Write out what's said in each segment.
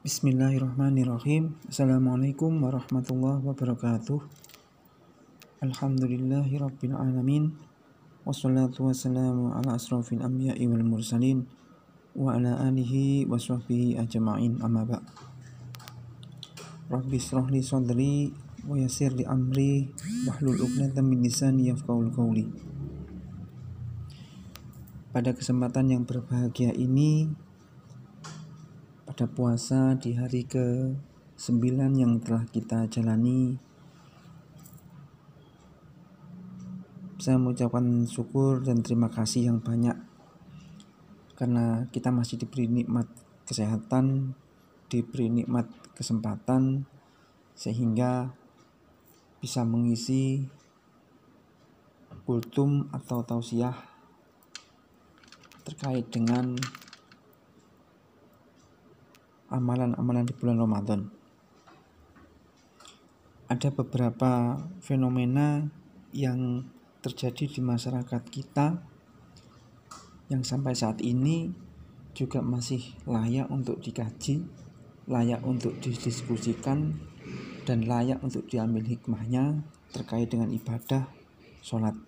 Bismillahirrahmanirrahim. Assalamualaikum warahmatullahi wabarakatuh. Alhamdulillahirabbil alamin. Wassalatu wassalamu ala asrofil anbiya'i wal mursalin wa ala alihi wa sahbihi ajma'in amma ba' Rabbi israh li sadri wa yassir li amri wahlul 'uqdatam min lisani yafqahul qawli. Pada kesempatan yang berbahagia ini pada puasa di hari ke 9 yang telah kita jalani. Saya mengucapkan syukur dan terima kasih yang banyak karena kita masih diberi nikmat kesehatan diberi nikmat kesempatan sehingga bisa mengisi kultum atau tausiah terkait dengan amalan-amalan di bulan Ramadan. Ada beberapa fenomena yang terjadi di masyarakat kita yang sampai saat ini juga masih layak untuk dikaji, layak untuk didiskusikan, dan layak untuk diambil hikmahnya terkait dengan ibadah sholat.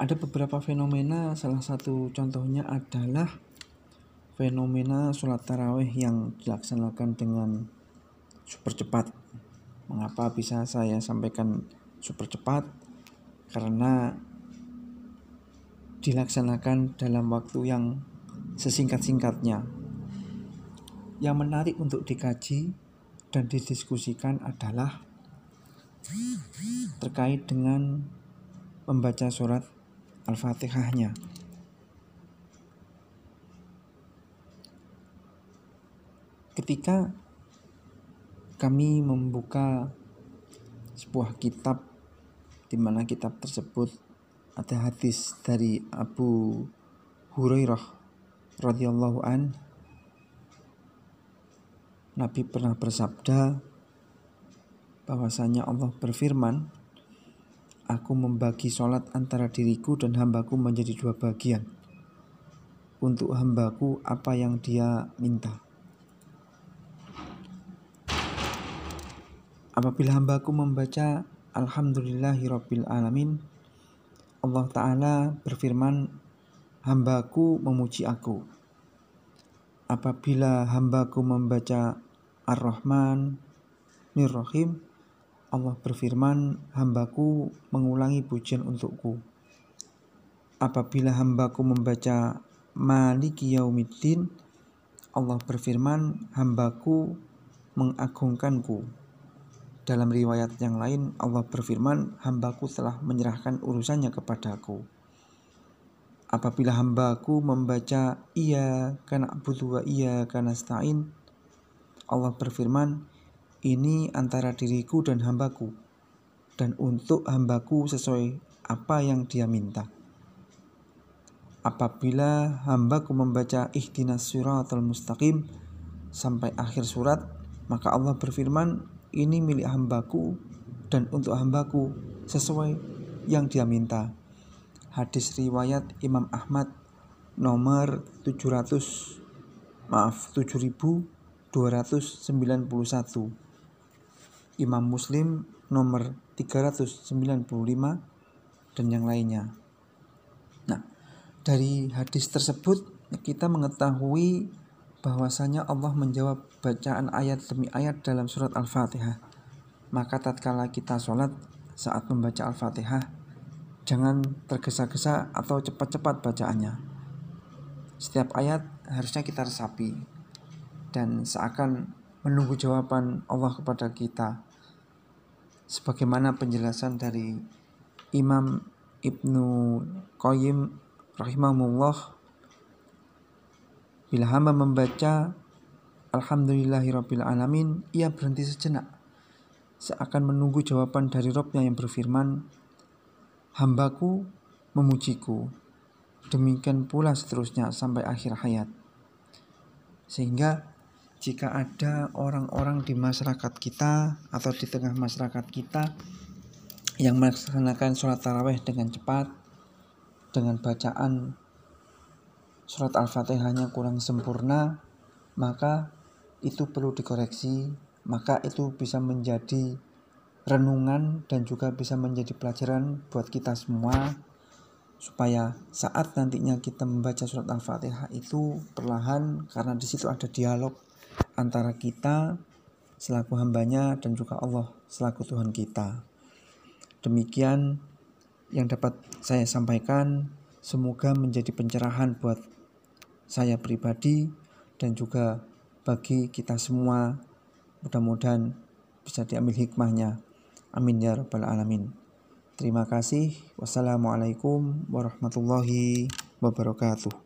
Ada beberapa fenomena, salah satu contohnya adalah fenomena sholat tarawih yang dilaksanakan dengan super cepat. Mengapa bisa saya sampaikan super cepat? Karena dilaksanakan dalam waktu yang sesingkat-singkatnya. Yang menarik untuk dikaji dan didiskusikan adalah terkait dengan membaca surat Al-Fatihahnya. Ketika kami membuka sebuah kitab di mana kitab tersebut ada hadis dari Abu Hurairah radhiyallahu an. Nabi pernah bersabda bahwasanya Allah berfirman Aku membagi sholat antara diriku dan hambaku menjadi dua bagian. Untuk hambaku apa yang dia minta Apabila hambaku membaca Alhamdulillahirabbil alamin Allah Ta'ala berfirman Hambaku memuji aku. Apabila hambaku membaca Ar-Rahman Nirrahim Allah berfirman Hambaku mengulangi pujian untukku. Apabila hambaku membaca Maliki Yaumiddin Allah berfirman Hambaku mengagungkanku dalam riwayat yang lain Allah berfirman, hambaku telah menyerahkan urusannya kepadaku. Apabila hambaku membaca iya karena butuh wa iya karena stain, Allah berfirman, ini antara diriku dan hambaku, dan untuk hambaku sesuai apa yang dia minta. Apabila hambaku membaca ihdinas suratul mustaqim sampai akhir surat, maka Allah berfirman, ini milik hambaku dan untuk hambaku sesuai yang dia minta. Hadis riwayat Imam Ahmad nomor 700 maaf 7291. Imam Muslim nomor 395 dan yang lainnya. Nah, dari hadis tersebut kita mengetahui bahwasanya Allah menjawab bacaan ayat demi ayat dalam surat Al-Fatihah. Maka tatkala kita sholat saat membaca Al-Fatihah, jangan tergesa-gesa atau cepat-cepat bacaannya. Setiap ayat harusnya kita resapi dan seakan menunggu jawaban Allah kepada kita. Sebagaimana penjelasan dari Imam Ibnu Qayyim rahimahullah Bila hamba membaca Alhamdulillahirabbil alamin, ia berhenti sejenak. Seakan menunggu jawaban dari Robnya yang berfirman, Hambaku memujiku. Demikian pula seterusnya sampai akhir hayat. Sehingga jika ada orang-orang di masyarakat kita atau di tengah masyarakat kita yang melaksanakan sholat taraweh dengan cepat, dengan bacaan surat Al-Fatihahnya kurang sempurna, maka itu perlu dikoreksi, maka itu bisa menjadi renungan dan juga bisa menjadi pelajaran buat kita semua supaya saat nantinya kita membaca surat Al-Fatihah itu perlahan karena di situ ada dialog antara kita selaku hambanya dan juga Allah selaku Tuhan kita. Demikian yang dapat saya sampaikan. Semoga menjadi pencerahan buat saya pribadi dan juga bagi kita semua. Mudah-mudahan bisa diambil hikmahnya. Amin ya rabbal alamin. Terima kasih. Wassalamualaikum warahmatullahi wabarakatuh.